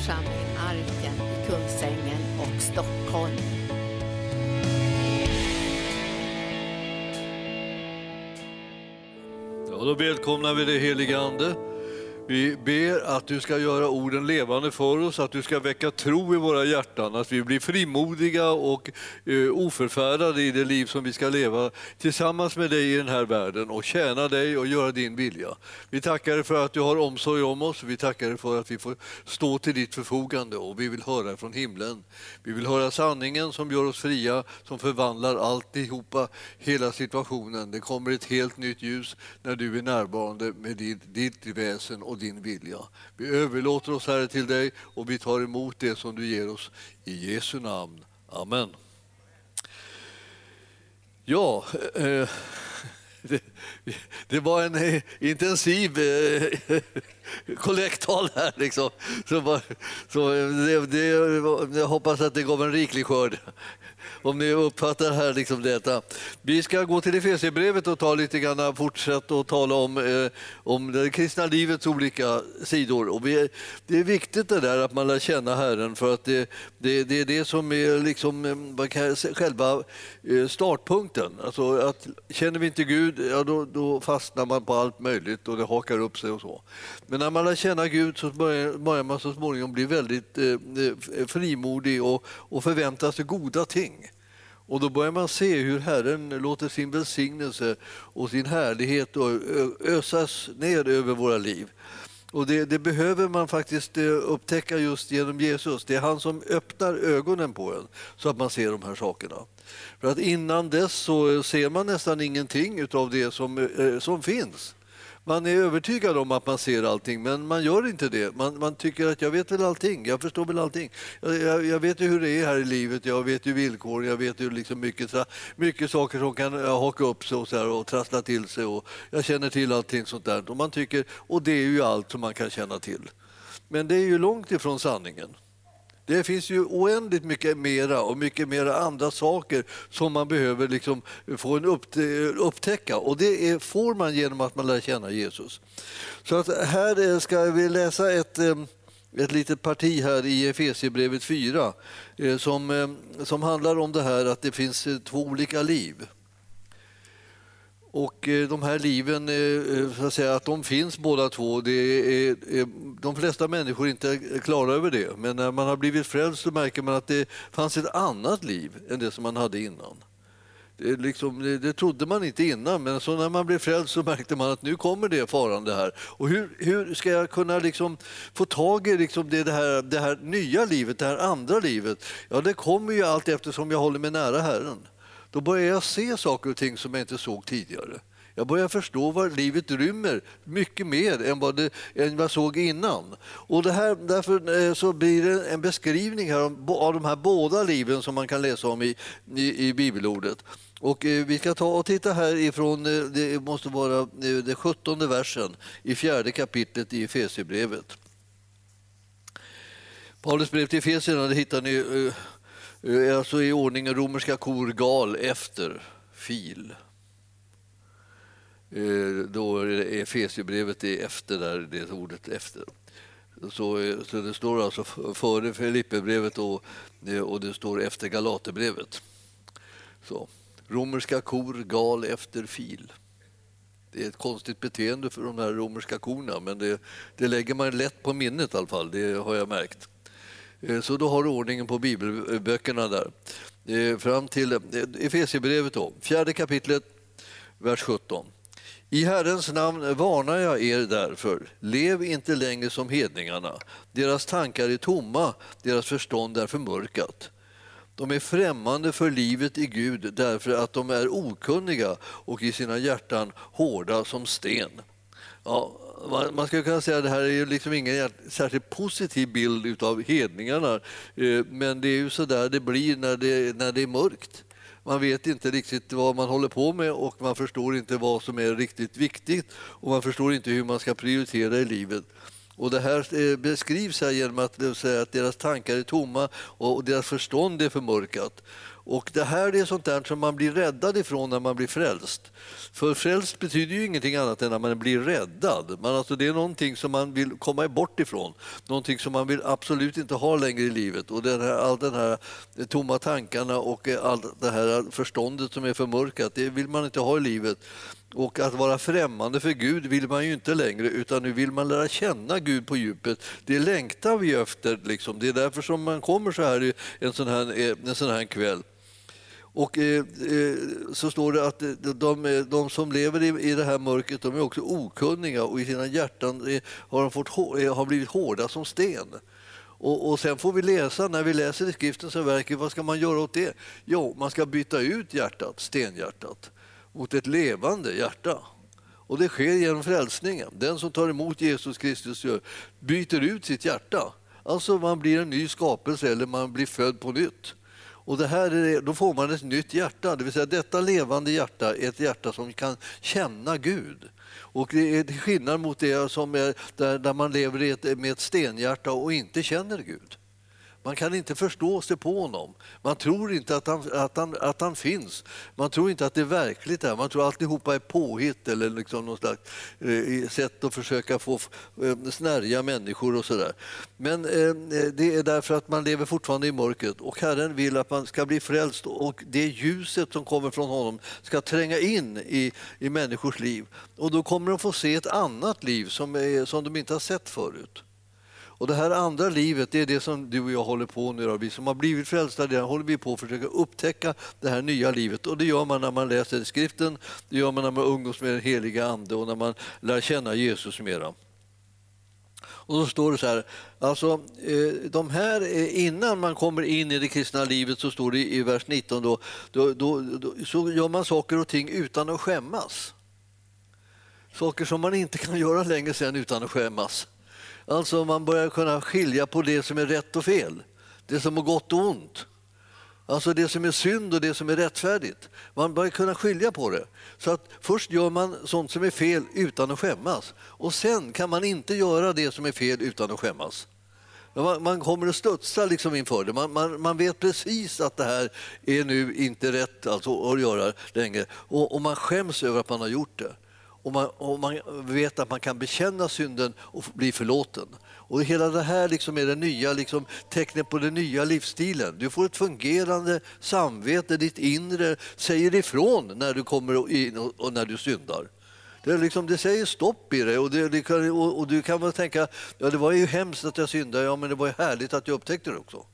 församling Arken i Kungsängen och Stockholm. Ja, då välkomnar vi dig helige Ande. Vi ber att du ska göra orden levande för oss, att du ska väcka tro i våra hjärtan, att vi blir frimodiga och eh, oförfärade i det liv som vi ska leva tillsammans med dig i den här världen och tjäna dig och göra din vilja. Vi tackar dig för att du har omsorg om oss, vi tackar dig för att vi får stå till ditt förfogande och vi vill höra från himlen. Vi vill höra sanningen som gör oss fria, som förvandlar alltihopa, hela situationen. Det kommer ett helt nytt ljus när du är närvarande med ditt, ditt väsen och din vilja. Vi överlåter oss Herre till dig och vi tar emot det som du ger oss i Jesu namn. Amen. Ja, eh, eh det, det var en intensiv intensiv eh, kollekttal här. Liksom. Så, bara- så eh, det, det, jag hoppas att det gav en riklig skörd. Om ni uppfattar här liksom detta. Vi ska gå till Efesierbrevet och ta lite grann, fortsätta och tala om, eh, om det kristna livets olika sidor. Och vi, det är viktigt det där att man lär känna Herren för att det, det, det är det som är liksom, eh, vad kan jag säga, själva eh, startpunkten. Alltså att, känner vi inte Gud, ja, då, då fastnar man på allt möjligt och det hakar upp sig och så. Men när man lär känna Gud så börjar, börjar man så småningom bli väldigt eh, eh frimodig och, och förväntar sig goda ting. Och då börjar man se hur Herren låter sin välsignelse och sin härlighet ösas ner över våra liv. Och det, det behöver man faktiskt eh, upptäcka just genom Jesus. Det är han som öppnar ögonen på en så att man ser de här sakerna. För att innan dess så ser man nästan ingenting av det som, eh, som finns. Man är övertygad om att man ser allting, men man gör inte det. Man, man tycker att jag vet väl allting, jag förstår väl allting. Jag, jag, jag vet ju hur det är här i livet, jag vet ju villkoren, jag vet ju liksom mycket, mycket saker som kan eh, haka upp sig och, så här, och trassla till sig. Och jag känner till allting sånt där. Och, man tycker, och det är ju allt som man kan känna till. Men det är ju långt ifrån sanningen. Det finns ju oändligt mycket mera och mycket mera andra saker som man behöver liksom få en upp, eh, upptäcka och det är, får man genom att man lär känna Jesus. Så att här eh, ska vi läsa ett, eh, ett litet parti här i Efesierbrevet 4 som, som handlar om det här att det finns två olika liv. Och eh, de här liven, eh, eh, så att, säga, att de finns båda två, det är, de flesta människor är inte klara över det. Men när man har blivit frälst så märker man att det fanns ett annat liv än det som man hade innan. Det, liksom, det, det trodde man inte innan, men så när man blev frälst så märkte man att nu kommer det farande här. Och hur, hur ska jag kunna liksom få tag i liksom det, det, här, det här nya livet, det här andra livet? Ja, det kommer ju allt eftersom jag håller mig nära Herren. Då börjar jag se saker och ting som jag inte såg tidigare. Jag börjar förstå vad livet rymmer mycket mer än vad, det, än vad jag såg innan. Och det här, därför eh, så blir det en beskrivning här av de här båda liven som man kan läsa om i, i, i bibelordet. Och eh, vi ska ta och titta här ifrån, eh, det måste vara eh, den sjuttonde versen i fjärde kapitlet i Efesierbrevet. Paulus brev till Efesierna, det hittar ni eh, Eh, alltså i ordningen romerska kor gal efter fil. Eh, då är Efesierbrevet är efter där, det ordet efter. Så, eh, så det står alltså före Filipperbrevet och, och det står efter Galaterbrevet. Så. Romerska kor gal efter fil. Det är ett konstigt beteende för de här romerska korna men det, det lägger man lätt på minnet i alla fall, det har jag märkt. Eh, så då har du ordningen på bibelböckerna där. Eh, fram till eh, Efesierbrevet då, fjärde kapitlet, vers 17. I Herrens namn varnar jag er därför, lev inte längre som hedningarna. Deras tankar är tomma, deras förstånd är förmörkat. De är främmande för livet i Gud därför att de är okunniga och i sina hjärtan hårda som sten. Ja, man, man skulle kunna säga att det här är ju liksom ingen särskilt positiv bild av hedningarna. Eh, men det är ju så där det blir när det, när det är mörkt. Man vet inte riktigt vad man håller på med och man förstår inte vad som är riktigt viktigt och man förstår inte hur man ska prioritera i livet. Och Det här eh, beskrivs här genom att säga att deras tankar är tomma och deras förstånd är förmörkat. Och Det här är sånt där som man blir räddad ifrån när man blir frälst. För frälst betyder ju ingenting annat än att man blir räddad. Man, alltså, det är någonting som man vill komma bort ifrån, någonting som man vill absolut inte ha längre i livet. Och den här, all den här tomma tankarna och eh, allt det här förståndet som är förmörkat, det vill man inte ha i livet. Och att vara främmande för Gud vill man ju inte längre utan nu vill man lära känna Gud på djupet. Det längtar vi efter. Liksom. Det är därför som man kommer så här en sån här, eh, en sån här kväll. Och eh, eh så står det att eh, de, de som lever i, i det här mörkret de är också okunniga och i sina hjärtan har, de fått, har blivit hårda som sten. Och, och, sen får vi läsa, när vi läser i skriften så verkar vad ska man göra åt det? Jo, man ska byta ut hjärtat, stenhjärtat mot ett levande hjärta. Och det sker genom frälsningen. Den som tar emot Jesus Kristus byter ut sitt hjärta. Alltså man blir en ny skapelse eller man blir född på nytt. Och det här är, då får man ett nytt hjärta, det vill säga detta levande hjärta är ett hjärta som kan känna Gud. Och det är skillnad mot det som är där, där man lever med ett stenhjärta och inte känner Gud. Man kan inte förstå sig på honom. Man tror inte att han, att han, att han finns. Man tror inte att det är verkligt. Här. Man tror att alltihopa är påhitt eller liksom något slags eh, sätt att försöka få eh, snärja människor och sådär. Men eh, det är därför att man lever fortfarande i mörkret och Herren vill att man ska bli frälst och det ljuset som kommer från honom ska tränga in i, i människors liv. Och då kommer de få se ett annat liv som, är, som de inte har sett förut. Och det här andra livet, det är det som du och jag håller på nu. Vi som har blivit frälsta, det håller vi på att försöka upptäcka det här nya livet. Och det gör man när man läser skriften, det gör man när man umgås med den heliga Ande och när man lär känna Jesus mera. Och då står det så här, alltså, eh, de här, eh, innan man kommer in i det kristna livet så står det i vers 19 då, då, då, då så gör man saker och ting utan att skämmas. Saker som man inte kan göra längre sen utan att skämmas. Alltså man börjar kunna skilja på det som är rätt och fel, det som är gott och ont. Alltså det som är synd och det som är rättfärdigt. Man börjar kunna skilja på det. Så att först gör man sånt som är fel utan att skämmas och sen kan man inte göra det som är fel utan att skämmas. Man, kommer att studsa liksom inför det. Man, man, man, vet precis att det här är nu inte rätt alltså, att göra längre och, och man skäms över att man har gjort det och man, och man vet att man kan bekänna synden och bli förlåten. Och hela det här liksom är det nya liksom, tecknet på den nya livsstilen. Du får ett fungerande samvete, ditt inre säger ifrån när du kommer in och, och när du syndar. Det, liksom, det säger stopp i dig och, det, det kan, och, och, du kan väl tänka, ja det var ju hemskt att jag syndade, ja men det var ju härligt att jag upptäckte det också.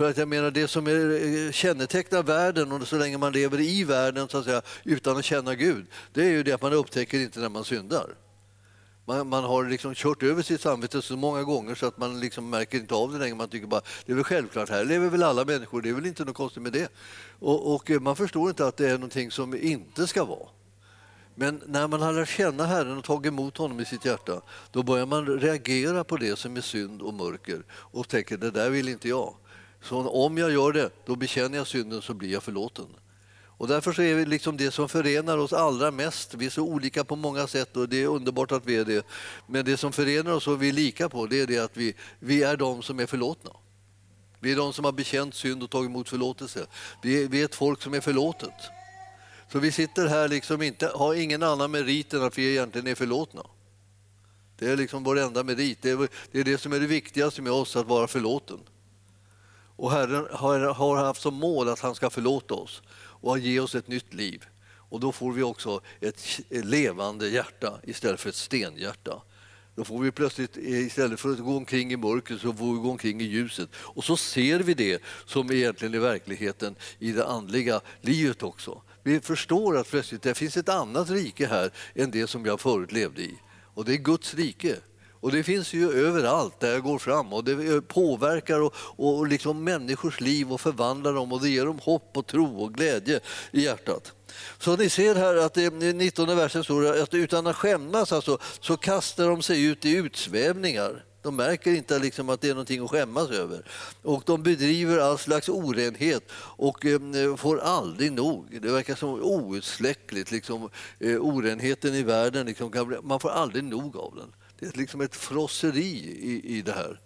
För att jag menar det som är, eh, kännetecknar världen och så länge man lever i världen så att säga, utan att känna Gud, det är ju det att man upptäcker inte när man syndar. Man, man har liksom kört över sitt samvete så många gånger så att man liksom märker inte av det längre. Man tycker bara det är väl självklart, här lever väl alla människor, det är väl inte något konstigt med det. Och, och eh, man förstår inte att det är någonting som inte ska vara. Men när man har lärt känna Herren och tagit emot honom i sitt hjärta, då börjar man reagera på det som är synd och mörker och tänker det där vill inte jag. Så om jag gör det, då bekänner jag synden så blir jag förlåten. Och därför så är vi liksom det som förenar oss allra mest. Vi är så olika på många sätt och det är underbart att vi är det. Men det som förenar oss och vi är lika på det är det att vi, vi är de som är förlåtna. Vi är de som har bekänt synd och tagit emot förlåtelse. Vi är, vi är ett folk som är förlåtet. Så vi sitter här liksom inte, har ingen annan merit än att vi egentligen är förlåtna. Det är liksom vår enda merit. Det är, det är det som är det viktigaste med oss, att vara förlåten. Och Herren har haft som mål att han ska förlåta oss och ge oss ett nytt liv. Och då får vi också ett levande hjärta istället för ett stenhjärta. Då får vi plötsligt, eh, istället för att gå omkring i mörkret, så får vi gå omkring i ljuset. Och så ser vi det som egentligen är verkligheten i det andliga livet också. Vi förstår att plötsligt det finns ett annat rike här än det som jag förut levde i. Och det är Guds rike. Och det finns ju överallt där jag går fram och det påverkar och, och liksom människors liv och förvandlar dem och det ger dem hopp och tro och glädje i hjärtat. Så ni ser här att i 19 versen står att utan att skämmas alltså, så kastar de sig ut i utsvävningar. De märker inte liksom att det är någonting att skämmas över. Och de bedriver all slags orenhet och eh, får aldrig nog. Det verkar som outsläckligt. Liksom, eh, orenheten i världen, liksom, man får aldrig nog av den. Det är liksom ett frosseri i, i det här.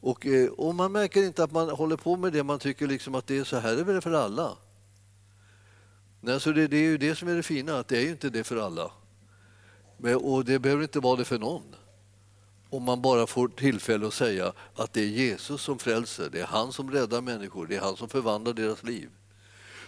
Och, eh, och man märker inte att man håller på med det man tycker liksom att det är så här är det för alla. Nej, så det, det är ju det som är det fina, att det är ju inte det för alla. Men, och det behöver inte vara det för någon. Om man bara får tillfälle att säga att det är Jesus som frälser, det är han som räddar människor, det är han som förvandlar deras liv.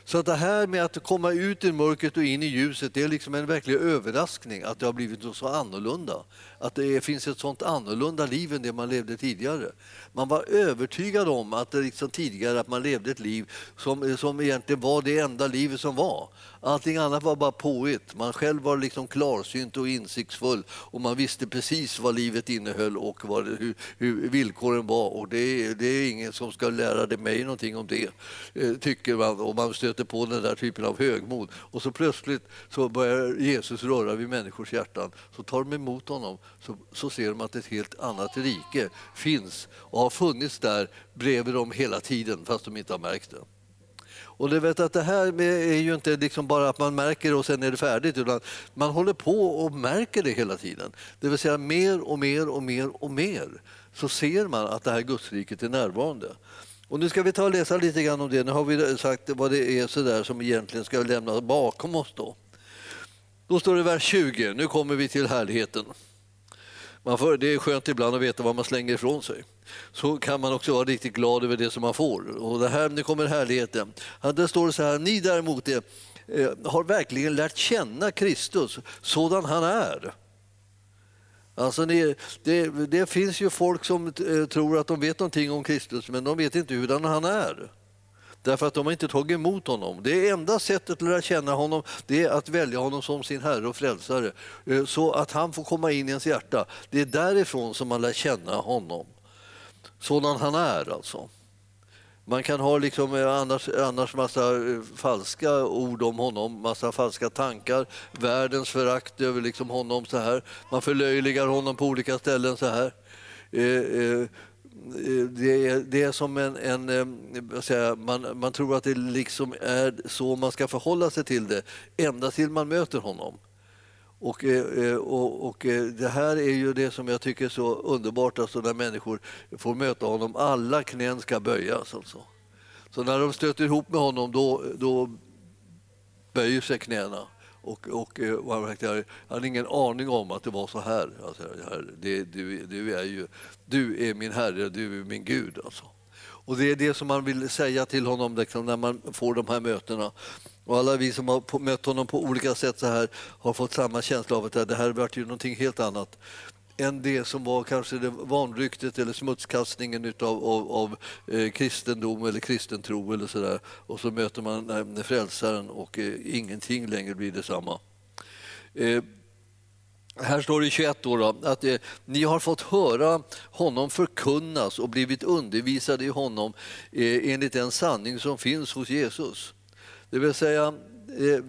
Så att det här med att komma ut ur mörkret och in i ljuset, det är liksom en verklig överraskning att det har blivit så annorlunda. Att det finns ett sånt annorlunda liv än det man levde tidigare. Man var övertygad om att det liksom tidigare att man levde ett liv som, som egentligen var det enda livet som var. Allting annat var bara påhitt. Man själv var liksom klarsynt och insiktsfull och man visste precis vad livet innehöll och vad, hur, hur villkoren var. Och det, det är ingen som ska lära mig någonting om det, eh, tycker man. Och man stöter på den där typen av högmod. Och så plötsligt så börjar Jesus röra vid människors hjärtan. Så tar de emot honom så, så ser de att ett helt annat rike finns och har funnits där bredvid dem hela tiden fast de inte har märkt det. Och du vet att det här är ju inte liksom bara att man märker och sen är det färdigt utan man håller på och märker det hela tiden. Det vill säga mer och mer och mer och mer så ser man att det här gudsriket är närvarande. Och nu ska vi ta och läsa lite grann om det. Nu har vi sagt vad det är så där som egentligen ska lämnas bakom oss. Då, då står det i vers 20, nu kommer vi till härligheten. Man får, det är skönt ibland att veta vad man slänger ifrån sig. Så kan man också vara riktigt glad över det som man får. Och det här, nu kommer härligheten. Där står det så här, ni däremot är, eh, har verkligen lärt känna Kristus sådan han är. Alltså det, det, det finns ju folk som eh, tror att de vet någonting om Kristus men de vet inte hurdan han är. Därför att de har inte tagit emot honom. Det enda sättet att lära känna honom det är att välja honom som sin Herre och Frälsare. Eh, så att han får komma in i ens hjärta. Det är därifrån som man lär känna honom. Sådan han är alltså. Man kan ha liksom eh, annars, annars massa eh, falska ord om honom, massa falska tankar, världens förakt över liksom honom så här. Man förlöjligar honom på olika ställen så här. Eh, Eh, det är, det är som en... en eh, säga, man, man tror att det liksom är så man ska förhålla sig till det ända till man möter honom. Och, eh, och, och, det här är ju det som jag tycker är så underbart, alltså när människor får möta honom. Alla knän ska böjas. Alltså. Så när de stöter ihop med honom då, då böjer sig knäna. Och, och, eh, och han jag hade ingen aning om att det var så här. Alltså, det, du, du, är ju, du är min Herre, du är min Gud. Alltså. Och Det är det som man vill säga till honom liksom, när man får de här mötena. Och alla vi som har mött honom på olika sätt så här har fått samma känsla av att det här varit ju någonting helt annat än det som var kanske det vanryktet eller smutskastningen utav, av, av eh, kristendom eller kristen tro eller sådär. Och så möter man eh, frälsaren och eh, ingenting längre blir detsamma. Eh, här står det i 21 år då, att eh, ni har fått höra honom förkunnas och blivit undervisade i honom eh, enligt den sanning som finns hos Jesus. Det vill säga, eh,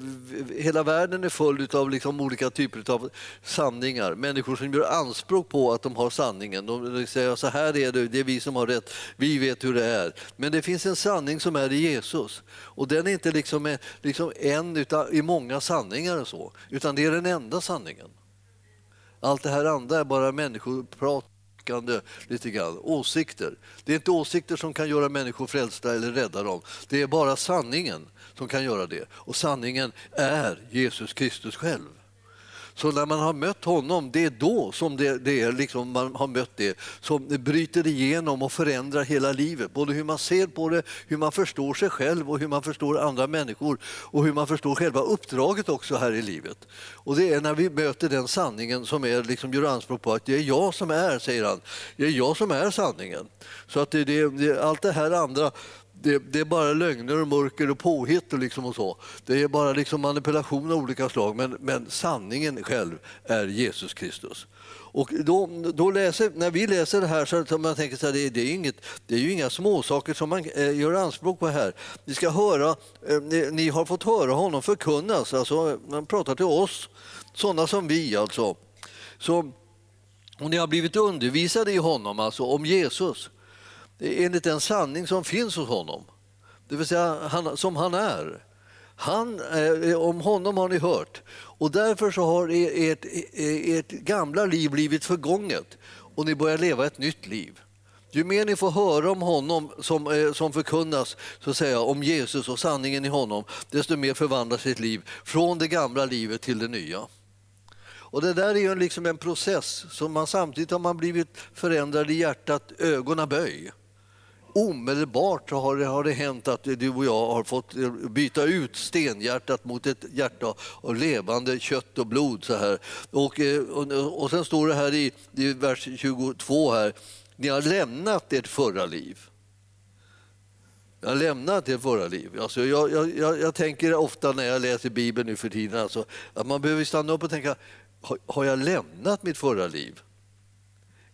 hela världen är full av liksom olika typer av sanningar. Människor som gör anspråk på att de har sanningen. De säger så här är det, det är vi som har rätt, vi vet hur det är. Men det finns en sanning som är i Jesus. Och den är inte liksom, eh, liksom en utan i många sanningar, och så, utan det är den enda sanningen. Allt det här andra är bara människoprat lite grann. Åsikter. Det är inte åsikter som kan göra människor frälsta eller rädda dem. Det är bara sanningen som kan göra det. Och sanningen är Jesus Kristus själv. Så när man har mött honom, det är då som det, det är liksom man har mött det som bryter igenom och förändrar hela livet. Både hur man ser på det, hur man förstår sig själv och hur man förstår andra människor och hur man förstår själva uppdraget också här i livet. Och det är när vi möter den sanningen som är, liksom gör anspråk på att det är jag som är, säger han, det är jag som är sanningen. Så att det, det, allt det här andra det, det, är bara lögner och mörker och påhitt och, liksom och så. Det är bara liksom manipulation av olika slag, men, men sanningen själv är Jesus Kristus. Och då, då läser, när vi läser det här så man tänker man att det, det, är inget, det är ju inga småsaker som man eh, gör anspråk på här. Ni ska höra, eh, ni, ni, har fått höra honom förkunnas, alltså man pratar till oss, sådana som vi alltså. Så, och ni har blivit undervisade i honom, alltså om Jesus enligt den sanning som finns hos honom. Det vill säga han, som han är. Han, eh, om honom har ni hört. Och därför så har ert, eh, ert gamla liv blivit förgånget och ni börjar leva ett nytt liv. Ju mer ni får höra om honom som, eh, som förkunnas, så att säga, om Jesus och sanningen i honom, desto mer förvandlas ert liv från det gamla livet till det nya. Och Det där är ju liksom en process, som man samtidigt har man blivit förändrad i hjärtat, ögonen böj. Omedelbart har det, har det hänt att du och jag har fått eh, byta ut stenhjärtat mot ett hjärta av levande kött och blod. Så här. Och, eh, och, och sen står det här i, i vers 22 här, ni har lämnat ert förra liv. Jag har lämnat ert förra liv. Alltså jag, jag, jag, tänker ofta när jag läser Bibeln nu för tiden alltså, att man behöver stanna upp och tänka, har, har jag lämnat mitt förra liv?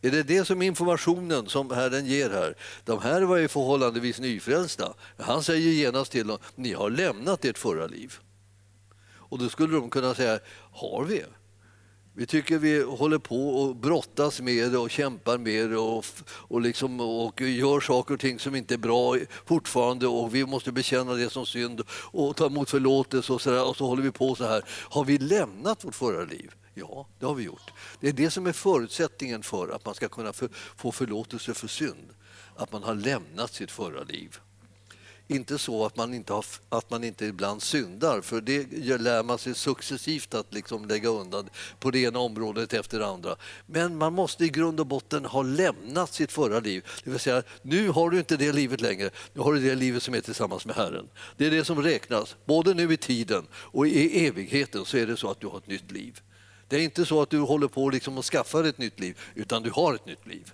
Är det det som informationen som Herren ger här? De här var ju förhållandevis nyfrälsta. Han säger genast till dem, ni har lämnat ert förra liv. Och då skulle de kunna säga, har vi? Vi tycker vi håller på och brottas med det och kämpar med det och, och, liksom, och gör saker och ting som inte är bra fortfarande och vi måste bekänna det som synd och ta emot förlåtelse och så, där, och så håller vi på så här. Har vi lämnat vårt förra liv? Ja, det har vi gjort. Det är det som är förutsättningen för att man ska kunna för, få förlåtelse för synd. Att man har lämnat sitt förra liv. Inte så att man inte, har, att man inte ibland syndar, för det lär man sig successivt att liksom lägga undan på det ena området efter det andra. Men man måste i grund och botten ha lämnat sitt förra liv. Det vill säga, nu har du inte det livet längre, nu har du det livet som är tillsammans med Herren. Det är det som räknas. Både nu i tiden och i evigheten så är det så att du har ett nytt liv. Det är inte så att du håller på liksom att skaffa ett nytt liv, utan du har ett nytt liv.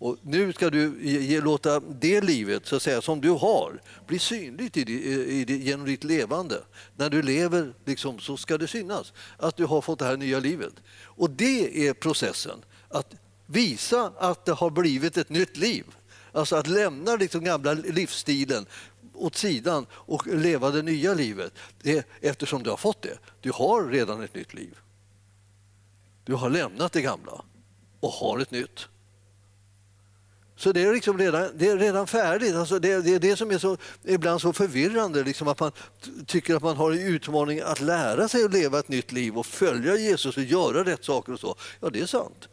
Och nu ska du ge, låta det livet så att säga, som du har bli synligt i, i, i, genom ditt levande. När du lever liksom, så ska det synas att du har fått det här nya livet. Och det är processen, att visa att det har blivit ett nytt liv. Alltså att lämna liksom gamla livsstilen åt sidan och leva det nya livet. Det, eftersom du har fått det. Du har redan ett nytt liv. Du har lämnat det gamla och har ett nytt. Så det är, liksom redan, det är redan färdigt. Alltså det, det, är det som är så, ibland så förvirrande, liksom att man tycker att man har en utmaning att lära sig att leva ett nytt liv och följa Jesus och göra rätt saker och så. Ja, det är sant.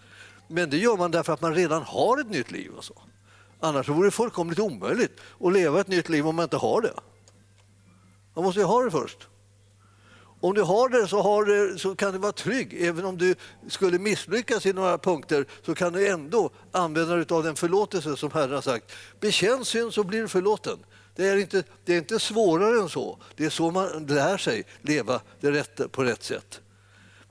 Men det gör man därför att man redan har ett nytt liv. Och så. Annars vore det fullkomligt omöjligt att leva ett nytt liv om man inte har det. Man måste ju ha det först. Om du har det så, har det så, kan du vara trygg. Även om du skulle misslyckas i några punkter så kan du ändå använda dig av den förlåtelse som Herren har sagt. Bekänn synd så blir du förlåten. Det är, inte, det är inte svårare än så. Det är så man lär sig leva det rätt, på rätt sätt.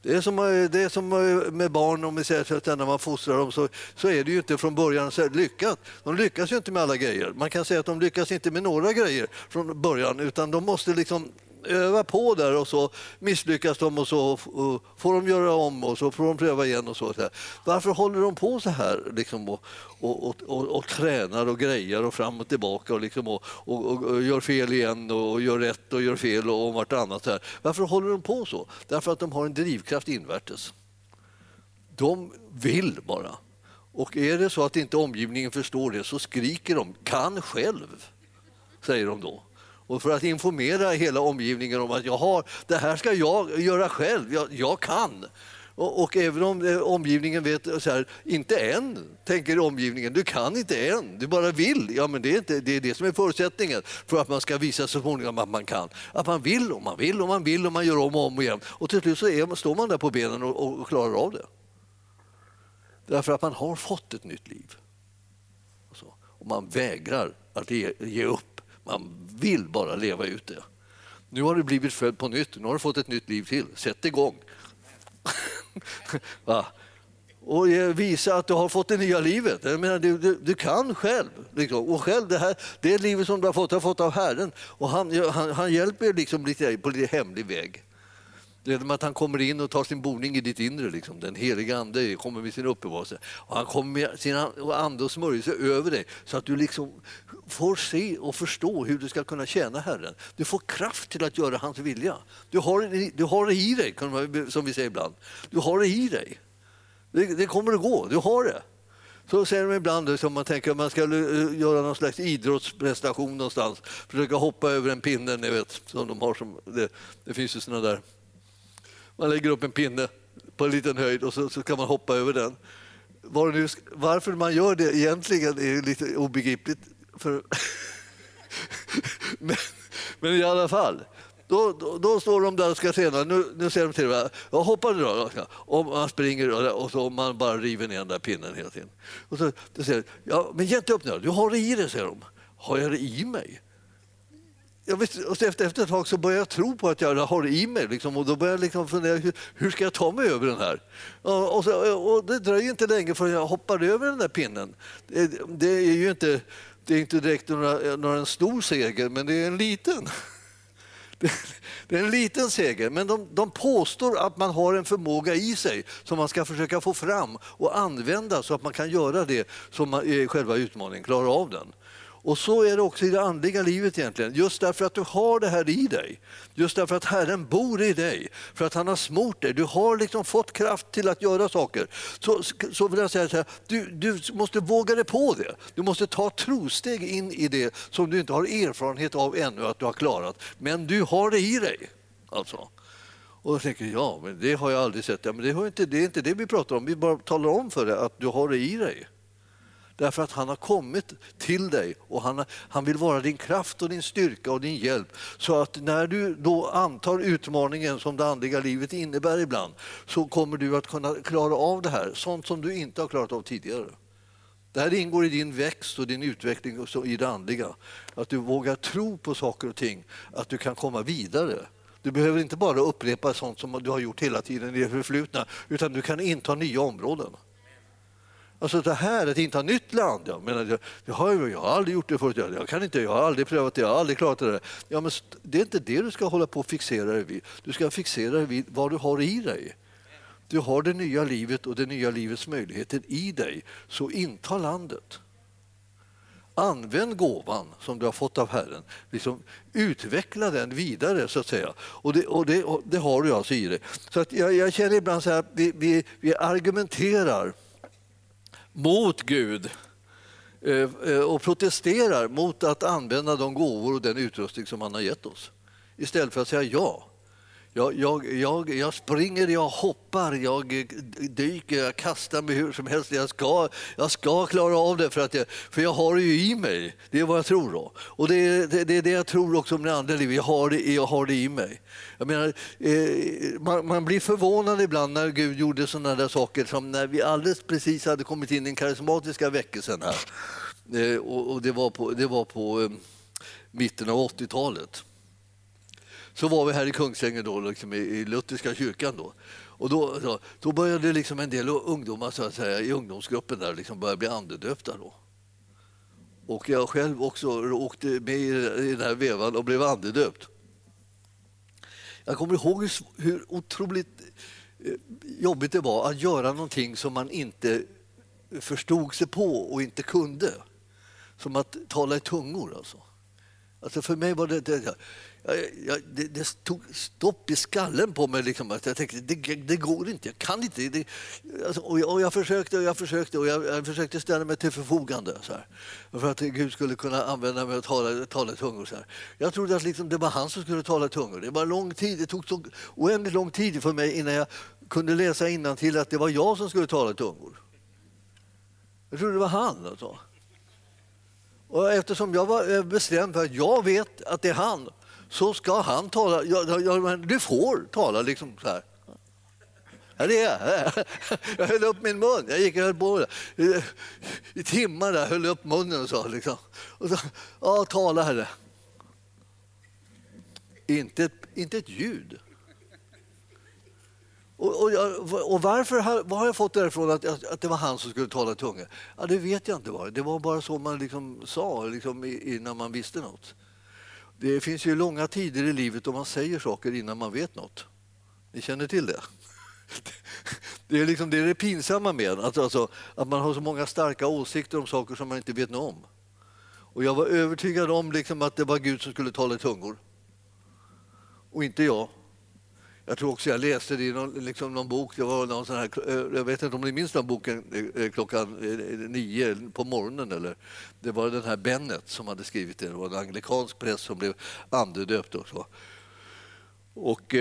Det är som, eh, det är som eh, med barn, om vi säger att när man fostrar dem så, så är det ju inte från början så lyckat. De lyckas ju inte med alla grejer. Man kan säga att de lyckas inte med några grejer från början utan de måste liksom öva på där och så misslyckas de och så får de göra om och så får de pröva igen. och så. Varför håller de på så här liksom, och, och, och, och, tränar och grejar och fram och tillbaka och, liksom, och, och, gör fel igen och gör rätt och gör fel och vartannat. Här. Varför håller de på så? Därför att de har en drivkraft invärtes. De vill bara. Och är det så att inte omgivningen förstår det så skriker de kan själv, säger de då och för att informera hela omgivningen om att jag har, det här ska jag göra själv, jag, jag kan. Och, och, även om eh, omgivningen vet, så här, inte än, tänker omgivningen, du kan inte än, du bara vill. Ja, men det är, inte, det är det som är förutsättningen för att man ska visa så småningom att man kan. Att man vill och man vill och man vill och man gör om och om igen. Och till slut så är, står man där på benen och, och klarar av det. Därför att man har fått ett nytt liv. Och, så. och man vägrar att ge, ge upp man vill bara leva ut det. Nu har du blivit född på nytt, nu har du fått ett nytt liv till. Sätt igång! och eh, visa att du har fått det nya livet. Jag menar, du, du, du kan själv. Liksom. Och själv det, här, det livet som du har fått, har fått av Herren. Och han, han, han hjälper liksom lite på lite hemlig väg. Genom att han kommer in och tar sin boning i ditt inre. Liksom. Den heliga Ande kommer med sin uppenbarelse. Och han kommer med sin ande och smörjelse över dig så att du liksom får se och förstå hur du ska kunna tjäna Herren. Du får kraft till att göra hans vilja. Du har, du har det i dig, som vi säger ibland. Du har det i dig. Det, det kommer att gå, du har det. Så säger de ibland, som man tänker att man ska eh, göra någon slags idrottsprestation någonstans, försöka hoppa över en pinne, ni vet, som de har som, det, det finns ju såna där man lägger upp en pinne på en liten höjd och så, så kan man hoppa över den. var nu, varför man gör det egentligen är lite obegripligt. För men, men i alla fall. Då, då, då, står de där och ska träna. Nu, nu säger de till mig, jag hoppar då. Och man springer och så man bara river ner den där pinnen hela tiden. Och så då säger ja, men ge inte upp nu, du har det i dig, säger de. Har jag det i mig? Jag vet, och efter, efter ett tag så börjar jag tro på att jag har det i mig. Liksom, och då börjar jag liksom fundera, hur, hur, ska jag ta mig över den här? Och, och, så, och det dröjer inte länge förrän jag hoppar över den där pinnen. Det, det är ju inte, det är inte direkt några, några en stor seger, men det är en liten. Det är en liten seger, men de, de påstår att man har en förmåga i sig som man ska försöka få fram och använda så att man kan göra det som är själva utmaningen, klara av den. Och så är det också i det andliga livet egentligen. Just därför att du har det här i dig. Just därför att Herren bor i dig. För att han har smort dig. Du har liksom fått kraft till att göra saker. Så, så vill jag säga så här, du, du måste våga dig på det. Du måste ta trosteg in i det som du inte har erfarenhet av ännu att du har klarat. Men du har det i dig. Alltså. Och då tänker jag, ja, men det har jag aldrig sett. Ja, men det, har inte, det är inte det vi pratar om. Vi bara talar om för dig att du har det i dig. Därför att han har kommit till dig och han, han vill vara din kraft och din styrka och din hjälp. Så att när du då antar utmaningen som det andliga livet innebär ibland så kommer du att kunna klara av det här, sånt som du inte har klarat av tidigare. Det här ingår i din växt och din utveckling och i det andliga. Att du vågar tro på saker och ting, att du kan komma vidare. Du behöver inte bara upprepa sånt som du har gjort hela tiden i det förflutna, utan du kan inta nya områden. Alltså det här att inte ha nytt land, jag, menar, jag, jag, har, jag har aldrig gjort det förut, jag, jag, kan inte, jag har aldrig prövat det, jag har aldrig klarat det. Där. Ja, men det är inte det du ska hålla på och fixera dig vid. Du ska fixera dig vid vad du har i dig. Du har det nya livet och det nya livets möjligheter i dig, så inta landet. Använd gåvan som du har fått av Herren. Liksom, utveckla den vidare, så att säga. Och det, och det, och det har du alltså i dig. Så att jag, jag känner ibland så här att vi, vi, vi argumenterar mot Gud eh, eh, och protesterar mot att använda de gåvor och den utrustning som han har gett oss. Istället för att säga ja. Jag, jag, jag, jag springer, jag hoppar, jag eh, dyker, jag kastar mig hur som helst. Jag ska, jag ska klara av det för, att jag, för jag har det ju i mig. Det är vad jag tror. Då. Och det är det, det, är det jag tror också om det andra livet. Jag har det, jag har det i mig. Jag menar, eh, man, man, blir förvånad ibland när Gud gjorde sådana där saker som när vi alldeles precis hade kommit in i den karismatiska väckelsen här. Eh, och, och, det var på, det var på eh, mitten av 80-talet så var vi här i Kungsängen då, liksom i, i Lutherska kyrkan. Då. Och då, då, då började liksom en del ungdomar så att säga, i ungdomsgruppen där liksom börja bli andedöpta. Då. Och jag själv också åkte med i den här vevan och blev andedöpt. Jag kommer ihåg hur, hur otroligt eh, jobbigt det var att göra någonting som man inte förstod sig på och inte kunde. Som att tala i tungor. Alltså. Alltså för mig var det, det jag, jag, det, det, tog stopp i skallen på mig. Liksom, att jag tänkte det, det går inte, jag kan inte. Det, alltså, och, jag, och, jag, försökte och jag försökte och jag, jag, försökte ställa mig till förfogande. Så här, för att Gud skulle kunna använda mig och tala, tala tungor. Så här. Jag trodde att liksom, det var han som skulle tala tungor. Det, var lång tid, det tog så oändligt lång tid för mig innan jag kunde läsa till att det var jag som skulle tala tungor. Jag trodde det var han. Alltså. Och eftersom jag var bestämd för att jag vet att det är han så ska han tala. Jag, jag, du får tala liksom så här. Ja, det är jag. höll upp min mun. Jag gick och höll på i timmar där, höll upp munnen och sa liksom. Och så, ja, tala Herre. Inte, inte ett ljud. Och, och, och varför vad var har jag fått det ifrån att, att, det var han som skulle tala tunga? Ja, det vet jag inte. Var. Det var bara så man liksom sa liksom, innan man visste något. Det finns ju långa tider i livet då man säger saker innan man vet något. Ni känner till det? Det är, liksom, det, är det pinsamma med att, alltså, att man har så många starka åsikter om saker som man inte vet något om. Och jag var övertygad om liksom, att det var Gud som skulle tala i tungor. Och inte jag. Jag tror också jag läste det i någon, liksom någon bok, det var någon sån här, eh, jag vet inte om ni minns den boken eh, eh, klockan nio på morgonen eller? Det var den här Bennet som hade skrivit det, det var en anglikansk präst som blev andedöpt och så. Och,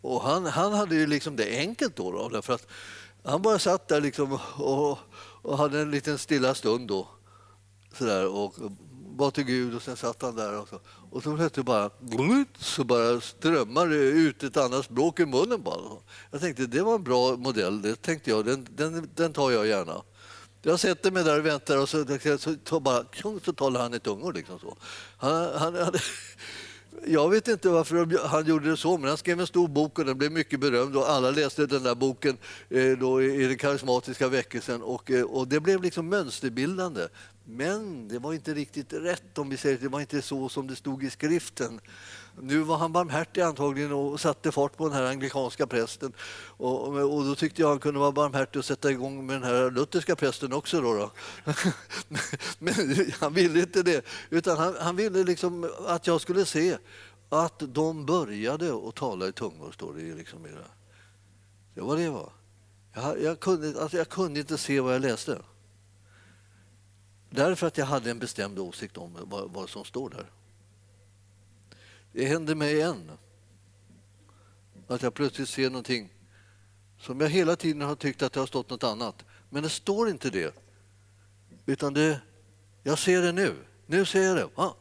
och han, han hade ju liksom det enkelt då, då därför att Han bara satt där liksom och, och hade en liten stilla stund då. Sådär, och bad till Gud och sen satt han där. Och så, och så plötsligt bara, så bara strömmar det ut ett annat språk i munnen. Bara. Jag tänkte det var en bra modell, det tänkte jag, den, den, den tar jag gärna. Jag sätter mig där och väntar och så, så, så, bara, så talar han i tungor. Liksom så. Han, han, han, jag vet inte varför han gjorde det så, men han skrev en stor bok och den blev mycket berömd och alla läste den där boken eh, då i den karismatiska väckelsen och, eh, och det blev liksom mönsterbildande. Men det var inte riktigt rätt om vi säger det var inte så som det stod i skriften. Nu var han barmhärtig antagligen och satte fart på den här anglikanska prästen. Och, och då tyckte jag han kunde vara barmhärtig och sätta igång med den här lutherska prästen också. Då, då. Men han ville inte det, utan han, han ville liksom att jag skulle se att de började att tala i tungor, står det liksom i det. Det var det var. Jag, jag, kunde, alltså jag kunde inte se vad jag läste. Därför att jag hade en bestämd åsikt om vad, vad som står där. Det händer mig igen. Att jag plötsligt ser någonting som jag hela tiden har tyckt att det har stått något annat. Men det står inte det. Utan det, jag ser det nu. Nu ser jag det. Ah.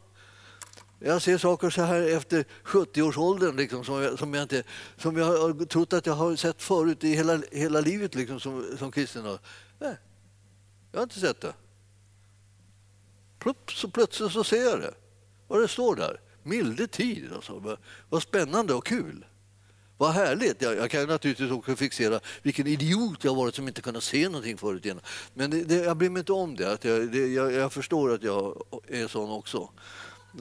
Jag ser saker så här efter 70-årsåldern liksom, som, jag, som, jag inte, som jag har trott att jag har sett förut i hela, hela livet liksom, som, som kristen. Nej, jag har inte sett det. Plupp, så plötsligt så ser jag det. Vad det står där. Milde tid. Alltså. Vad spännande och kul. Vad härligt! Jag, jag kan naturligtvis också fixera vilken idiot jag varit som inte kunnat se någonting förut. Igen. Men det, det, jag bryr mig inte om det. Att jag, det jag, jag, förstår att jag är sån också.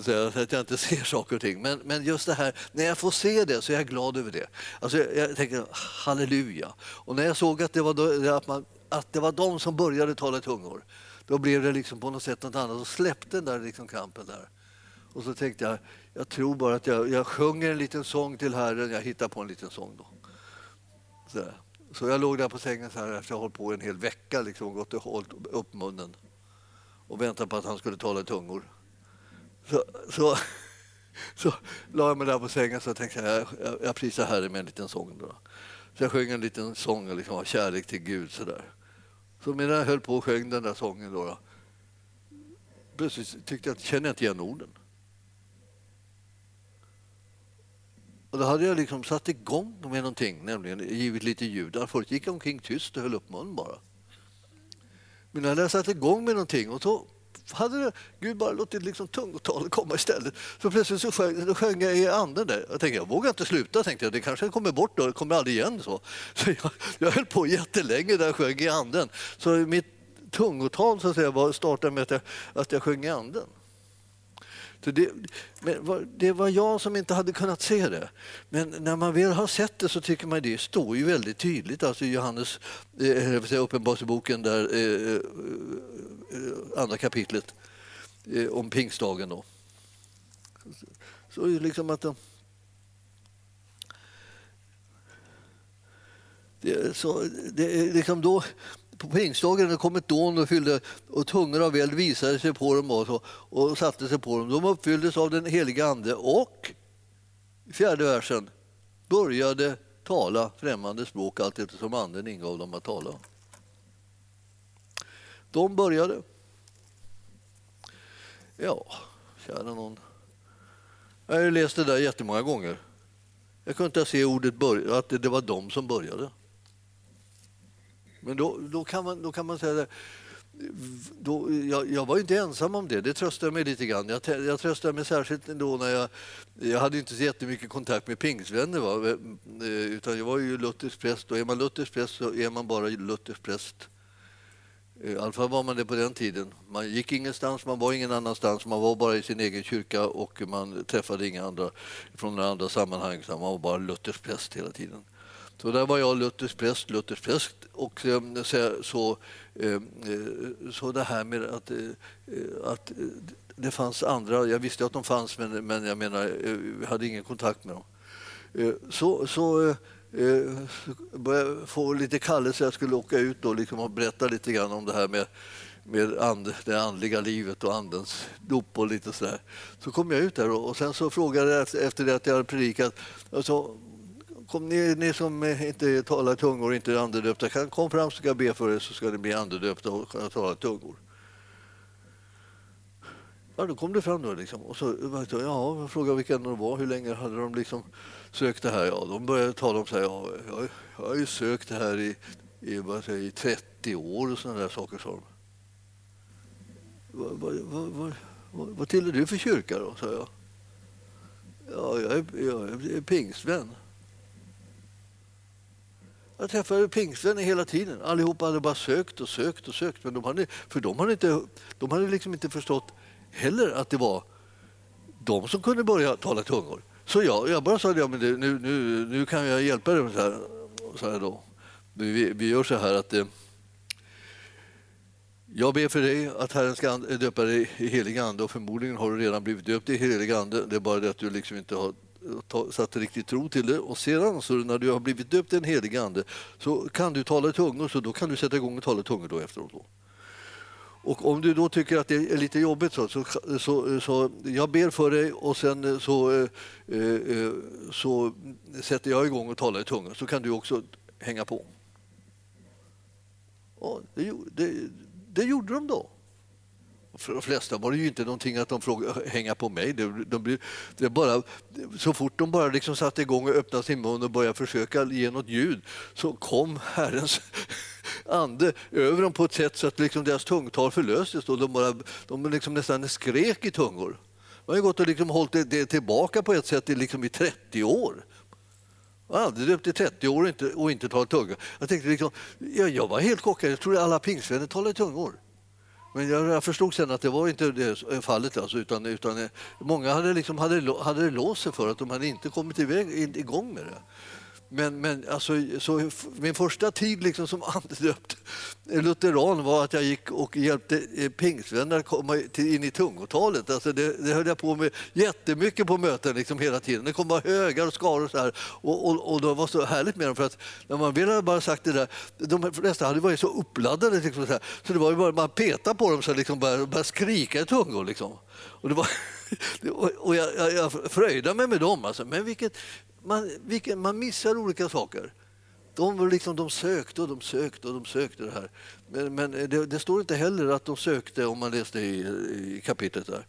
Så att jag inte ser saker och ting. Men, men just det här, när jag får se det så är jag glad över det. Alltså jag, jag tänker halleluja. Och när jag såg att det var, då, att, man, att det var de som började tala tungor, då blev det liksom på något sätt något annat och släppte den där liksom kampen där. Och så tänkte jag, jag tror bara att jag, jag sjunger en liten sång till Herren, jag hittar på en liten sång då. Så, så jag låg där på sängen så här efter jag hållit på en hel vecka liksom, gått och hållit upp munnen och väntade på att han skulle tala i tungor. Så, så, så la jag mig där på sängen och tänkte jag, jag, jag prisar Herren med en liten sång. Då. Så jag sjöng en liten sång liksom, av kärlek till Gud. Så, där så medan jag höll på och sjöng den där sången då, då plötsligt tyckte jag, känner jag inte igen orden. Och då hade jag liksom satt igång med någonting, nämligen givit lite ljud. Förut gick jag omkring tyst och höll upp munnen bara. Men när jag satt igång med någonting och så hade Gud bara låtit liksom tungotalet komma istället. Så plötsligt så sjöng, då sjöng jag i anden där. Jag tänkte jag vågar inte sluta, tänkte jag. det kanske kommer bort då, det kommer aldrig igen. Så, så jag, jag höll på jättelänge där jag sjöng i anden. Så mitt tungotal så att säga, var, startade med att jag, att jag sjöng i anden. Så det, det var jag som inte hade kunnat se det. Men när man väl har sett det så tycker man det står ju väldigt tydligt alltså i Johannes eh, Uppenbarelseboken, där eh, eh Eh, andra kapitlet eh, om pingstdagen. Då. Så liksom att de, det, så, det, liksom då, på pingstdagen det kom ett dån och, fyllde, och tungor av eld visade sig på dem och, så, och satte sig på dem. De uppfylldes av den heliga Ande och, i fjärde versen, började tala främmande språk allt eftersom Anden ingav dem att tala. De började. Ja, kära någon. Jag har läst det där jättemånga gånger. Jag kunde inte se ordet börja, att det var de som började. Men då, då, kan, man, då kan man säga det. Då, jag, jag, var inte ensam om det, det tröstade mig lite grann. Jag, jag tröstade mig särskilt då när jag... Jag hade inte så jättemycket kontakt med pingstvänner, va? Eh, utan jag var ju luthersk präst och är man luthersk präst så är man bara luthersk präst. I alla fall var man det på den tiden. Man gick ingenstans, man var ingen annanstans, man var bara i sin egen kyrka och man träffade inga andra från några andra sammanhang. Så man var bara Luthers präst hela tiden. Så där var jag Luthers präst, Luthers präst och ehm, så, så, ehm, eh, så det här med att, eh, att eh, det fanns andra, jag visste att de fanns men, men jag menar, jag hade ingen kontakt med dem. Så, så Eh, började få lite kallelse, jag skulle åka ut då, liksom och berätta lite grann om det här med med and, det andliga livet och andens dop och lite sådär. Så kom jag ut där och, och sen så frågade jag efter det att jag hade predikat, alltså, kom ni, ni som inte talar tungor och inte är andedöpta, kan- kom fram så ska jag be för er så ska ni bli andedöpta och kunna tala tungor. Ja, då kom det fram då liksom. Och så ja, jag frågade vilka de var, hur länge hade de liksom sökt det här? Ja, de började tala om så här, ja, jag, jag har ju sökt det här i, i, vad säger, i 30 år och sådana där saker, Så. Vad, vad, vad, vad, vad, vad tillhör du för kyrka då, sa jag. Ja, jag är, jag är pingstvän. Jag träffade pingstvänner hela tiden. Allihopa hade bara sökt och sökt och sökt. Men de hade, för de hade, inte, de hade liksom inte förstått heller att det var de som kunde börja tala tungor. Så jag, jag bara sa ja, men det, nu, nu, nu kan jag hjälpa dig så här. Så här då. Vi, vi gör så här att eh, jag ber för dig att Herren ska döpa dig i helig ande och förmodligen har du redan blivit döpt i helig ande. Det är bara det att du liksom inte har satt riktigt tro till det. Och sedan så när du har blivit döpt i en helig ande så kan du tala i tungor så då kan du sätta igång och tala i tungor då efteråt. Då. Och om du då tycker att det är lite jobbigt så, så, så, så jag ber för dig och sen så, eh, eh, så sätter jag igång och talar i tungan så kan du också hänga på. Ja, det, det, det gjorde de då. För de flesta var det ju inte någonting att de frågade hänga på mig. Det, de, blir- det bara, så fort de bara liksom satte igång och öppnade sin mun och började försöka ge något ljud så kom Herrens ande över dem på ett sätt så att liksom deras tungtal förlöstes. Och de, bara, de liksom nästan skrek i tungor. De har ju gått och liksom hållit det, det tillbaka på ett sätt i, liksom i 30 år. Jag har aldrig döpt i 30 år och inte, och inte talat tunga. Jag, tänkte liksom, jag, jag var helt chockad. Jag trodde alla pingstvänner talade i tungor. Men jag, jag förstod sen att det var inte det fallet. Alltså, utan, utan, eh, många hade, liksom, hade, hade låst sig för att de hade inte kommit iväg, igång med det. Men, men alltså, så min första tid liksom som andedöpt lutheran var att jag gick och hjälpte eh, pingstvänner att komma in i tungotalet. Alltså det, det höll jag på med jättemycket på möten liksom hela tiden. Det kom bara högar och skaror så här. Och, och, och det var så härligt med dem för att när man väl hade bara sagt det där, de flesta hade varit så uppladdade liksom så, här, så det var ju bara man peta på dem så liksom började, började skrika i tungor liksom. Och, det var, och jag, jag, jag fröjdade mig med dem alltså. Men vilket, man, vilket, man missar olika saker. De, liksom, de sökte och de sökte och de sökte det här. Men, men det, det står inte heller att de sökte om man läste i, i kapitlet där.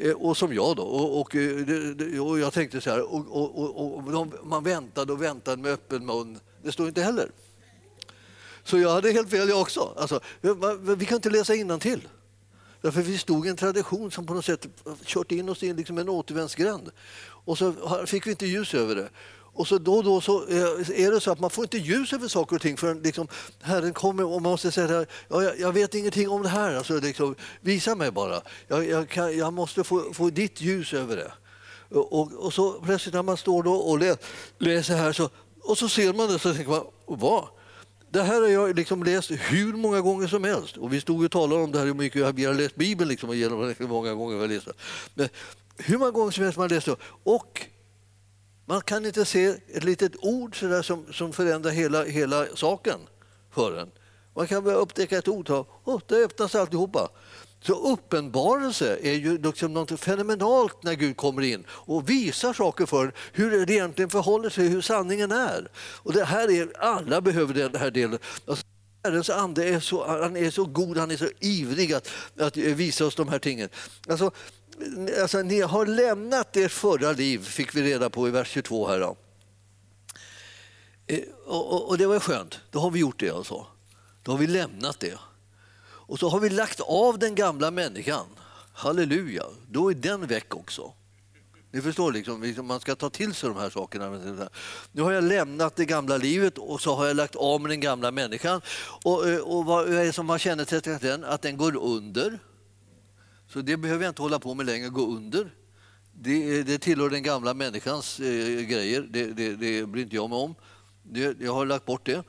Eh, och som jag då. Och, och, eh, och jag tänkte så här, och, och, och, och de, man väntade och väntade med öppen mun. Det står inte heller. Så jag hade helt fel jag också. Alltså, vi- vi kan inte läsa till. Därför vi stod i en tradition som på något sätt kört in oss i liksom en återvändsgränd. Och så fick vi inte ljus över det. Och så då och då så eh, är det så att man får inte ljus över saker och ting förrän liksom Herren kommer och man måste säga ja, jag, vet ingenting om det här, alltså liksom, visa mig bara. Jag, jag, kan, jag måste få, få ditt ljus över det. Och, och, så plötsligt när man står då och läser här så, och så ser man det så tänker man, vad? Det här har jag liksom läst hur många gånger som helst. Och vi stod och talade om det här hur mycket vi har läst Bibeln liksom, och genom hur många gånger vi har läst. Men hur många gånger som helst man läst det. Och man kan inte se ett litet ord så där som, som förändrar hela, hela saken för en. Man kan bara upptäcka ett ord och oh, det öppnas alltihopa. Så uppenbarelse är ju liksom något fenomenalt när Gud kommer in och visar saker för en, hur det egentligen förhåller sig, hur sanningen är. Och det här är, alla behöver den här delen. Alltså, Herrens ande är så, han är så god, han är så ivrig att, att visa oss de här tingen. Alltså, alltså, ni har lämnat ert förra liv, fick vi reda på i vers 22 här. Då. Eh, och, och, och det var skönt, då har vi gjort det alltså. Då har vi lämnat det. Och så har vi lagt av den gamla människan. Halleluja, då är den väck också. Ni förstår, liksom, man ska ta till sig de här sakerna. Nu har jag lämnat det gamla livet och så har jag lagt av med den gamla människan. Och, eh, och vad är det som har kännetecknat den? Att den går under. Så det behöver jag inte hålla på med längre, gå under. Det, eh, det tillhör den gamla människans eh, grejer, det, det, det bryr inte jag mig om. Det, jag har lagt bort det.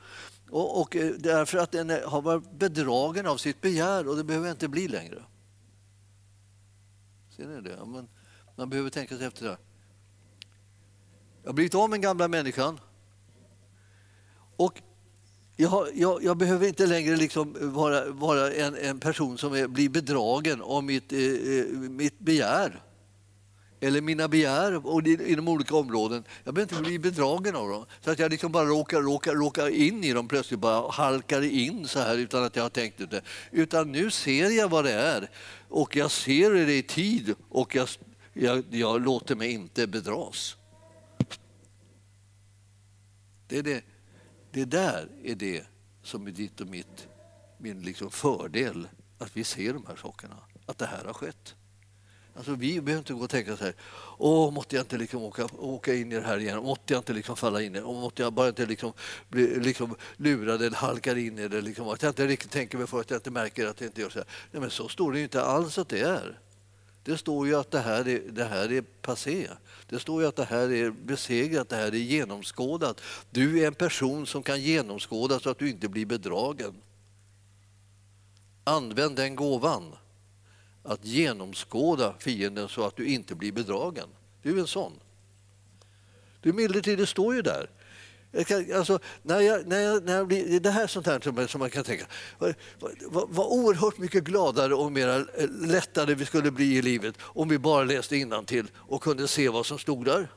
Och, och eh, därför att den har varit bedragen av sitt begär och det behöver jag inte bli längre. Ser ni det? Men man behöver tänka sig efter det. Jag har blivit av med den gamla människan. Och jag, jag, jag behöver inte längre liksom vara, vara en, en person som är, blir bedragen av mitt, eh, eh mitt begär eller mina begär och inom olika områden. Jag behöver inte bli bedragen av dem. Så att jag liksom bara råkar, råkar, råkar in i dem plötsligt, bara halkar in så här utan att jag har tänkt ut det. Utan nu ser jag vad det är och jag ser det i tid och jag, jag, jag låter mig inte bedras. Det, är det, det där är det som är ditt och mitt, min liksom fördel, att vi ser de här sakerna, att det här har skett. Alltså, vi behöver inte gå och tänka så här, åh, måtte jag inte liksom åka, åka in i det här igen, måtte jag inte liksom falla in i det, och måtte jag bara inte liksom bli liksom lurad eller halkar in i det, liksom, att jag inte riktigt tänker mig för att jag inte märker att jag inte gör så här. Nej, men så står det ju inte alls att det är. Det står ju att det här, är, det här är passé. Det står ju att det här är besegrat, det här är genomskådat. Du är en person som kan genomskåda så att du inte blir bedragen. Använd den gåvan att genomskåda fienden så att du inte blir bedragen. Du är en sån. Du emellertid, det står ju där. Kan, alltså, när jag, när jag, när jag blir, det här är sånt här som, som man kan tänka, vad, vad, vad oerhört mycket gladare och mer eh, lättare vi skulle bli i livet om vi bara läste innantill och kunde se vad som stod där.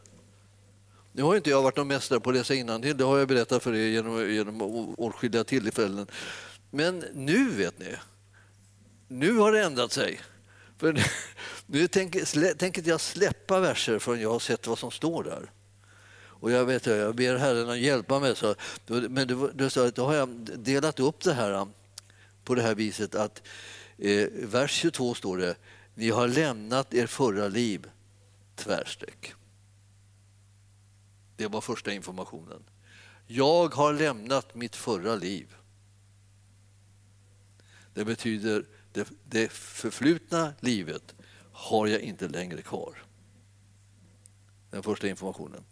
Nu har inte jag varit någon mästare på att läsa innantill, det har jag berättat för er genom, genom åtskilliga tillfällen. Men nu vet ni, nu har det ändrat sig. För nu, tänker, slä, tänker jag släppa verser förrän jag har sett vad som står där. Och jag, vet, jag ber Herren att hjälpa mig. Så, men du sa att då har jag delat upp det här um, på det här viset att eh, vers 22 står det Ni har lämnat er förra liv, tvärstreck. Det var första informationen. Jag har lämnat mitt förra liv. Det betyder det, det förflutna livet har jag inte längre kvar. Den första informationen.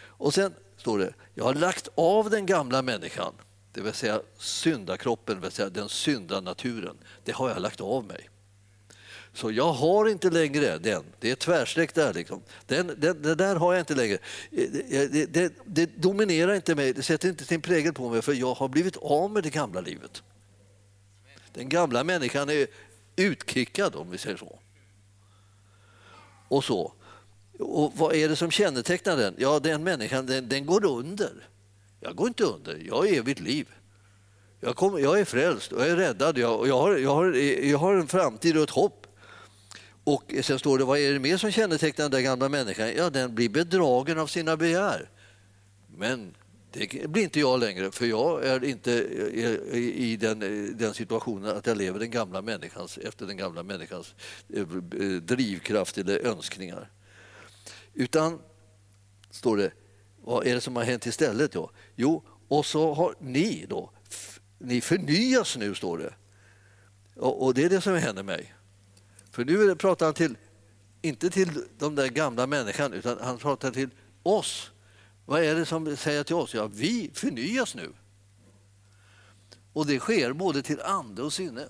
Och sen står det, jag har lagt av den gamla människan, det vill säga syndakroppen, det vill säga den syndanaturen. Det har jag lagt av mig. Så jag har inte längre den. Det är tvärstreck där. Liksom. Den, den, det där har jag inte längre. Eh, det, det, det, dominerar inte mig, det sätter inte sin prägel på mig för jag har blivit av med det gamla livet. Den gamla människan är utkickad om vi säger så. Och så. Och vad är det som kännetecknar den? Ja, den människan den, den går under. Jag går inte under, jag har evigt liv. Jag, kommer, jag är frälst och jag är räddad. Jag, jag, har, jag, har, jag har en framtid och ett hopp. Och sen står det, vad är det mer som kännetecknar den där gamla människan? Ja, den blir bedragen av sina begär. Men det blir inte jag längre, för jag är inte eh, i den, eh, den situationen att jag lever den gamla människans, efter den gamla människans eh, drivkraft eller önskningar. Utan, står det, vad är det som har hänt istället då? Jo, och så har ni då, ni förnyas nu, står det. Och, och det är det som händer mig. För nu pratar han till, inte till de där gamla människan, utan han pratar till oss. Vad är det som säger till oss? Ja, vi förnyas nu. Och det sker både till ande och sinne.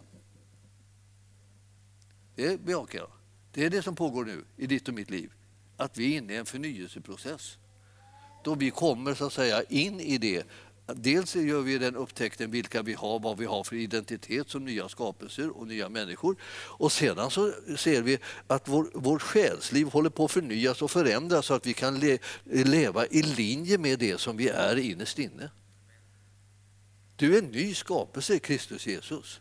Det bejakar jag. Det är det som pågår nu i ditt och mitt liv. Att vi är inne i en förnyelseprocess. Då vi kommer så att säga in i det. Dels gör vi den upptäckten vilka vi har, vad vi har för identitet som nya skapelser och nya människor. Och sedan så ser vi att vår, vår själsliv håller på att förnyas och förändras så att vi kan le, leva i linje med det som vi är innerst inne. Du är en ny skapelse i Kristus Jesus.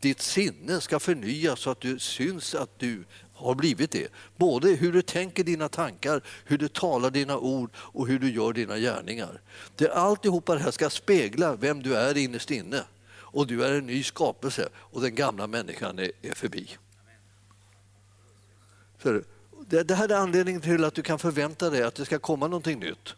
Ditt sinne ska förnyas så att du syns att du har blivit det. Både hur du tänker dina tankar, hur du talar dina ord och hur du gör dina gärningar. Det, alltihopa det här ska spegla vem du är innerst inne. Och du är en ny skapelse och den gamla människan är, är förbi. Så det, det här är anledningen till att du kan förvänta dig att det ska komma någonting nytt.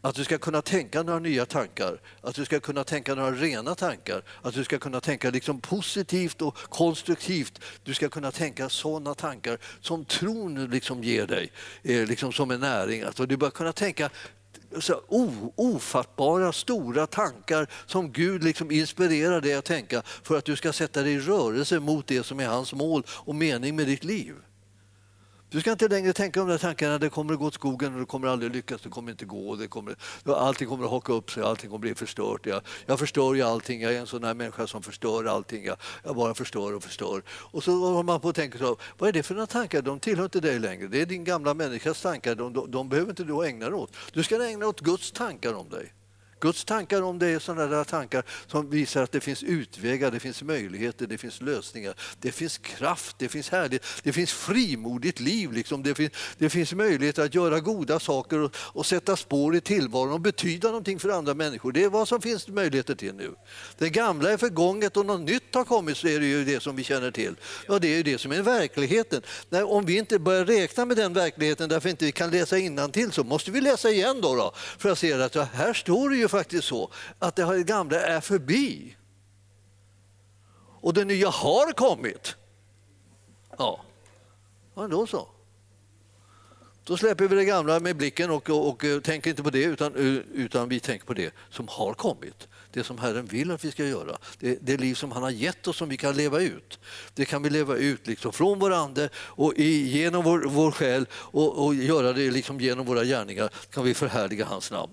Att du ska kunna tänka några nya tankar, att du ska kunna tänka några rena tankar, att du ska kunna tänka liksom positivt och konstruktivt. Du ska kunna tänka sådana tankar som tron liksom ger dig, eh, liksom som en näring. Alltså du bör kunna tänka alltså, så ofattbara, stora tankar som Gud liksom inspirerar dig att tänka för att du ska sätta dig i rörelse mot det som är hans mål och mening med ditt liv. Du ska inte längre tänka de där tankarna, det kommer att gå åt skogen och det kommer aldrig lyckas, det kommer inte gå, det kommer, allting kommer att haka upp sig, allting kommer att bli förstört. Jag, jag förstör ju allting, jag är en sån här människa som förstör allting, jag, jag bara förstör och förstör. Och så håller man på att tänka så, vad är det för några tankar? De tillhör inte dig längre, det är din gamla människas tankar, de, de, de behöver inte du ägna dig åt. Du ska ägna dig åt Guds tankar om dig. Guds tankar om det är sådana där tankar som visar att det finns utvägar, det finns möjligheter, det finns lösningar, det finns kraft, det finns härlighet, det finns frimodigt liv. Liksom. Det, finns, det finns möjligheter att göra goda saker och, och, sätta spår i tillvaron och betyda någonting för andra människor. Det är vad som finns möjligheter till nu. Det gamla är förgånget och något nytt har kommit så är det ju det som vi känner till. Ja, det är ju det som är verkligheten. Nej, om vi inte börjar räkna med den verkligheten därför inte vi kan läsa till så måste vi läsa igen då, då för att se att ja, här står det ju faktiskt så att det gamla är förbi. Och det nya har kommit. Ja, ja då så. Då släpper vi det gamla med blicken och, och, och, eh, tänker inte på det utan, utan vi tänker på det som har kommit. Det som Herren vill att vi ska göra. Det, det liv som han har gett oss som vi kan leva ut. Det kan vi leva ut liksom från vår ande och i, genom vår, vår själ och, och göra det liksom genom våra gärningar kan vi förhärliga hans namn.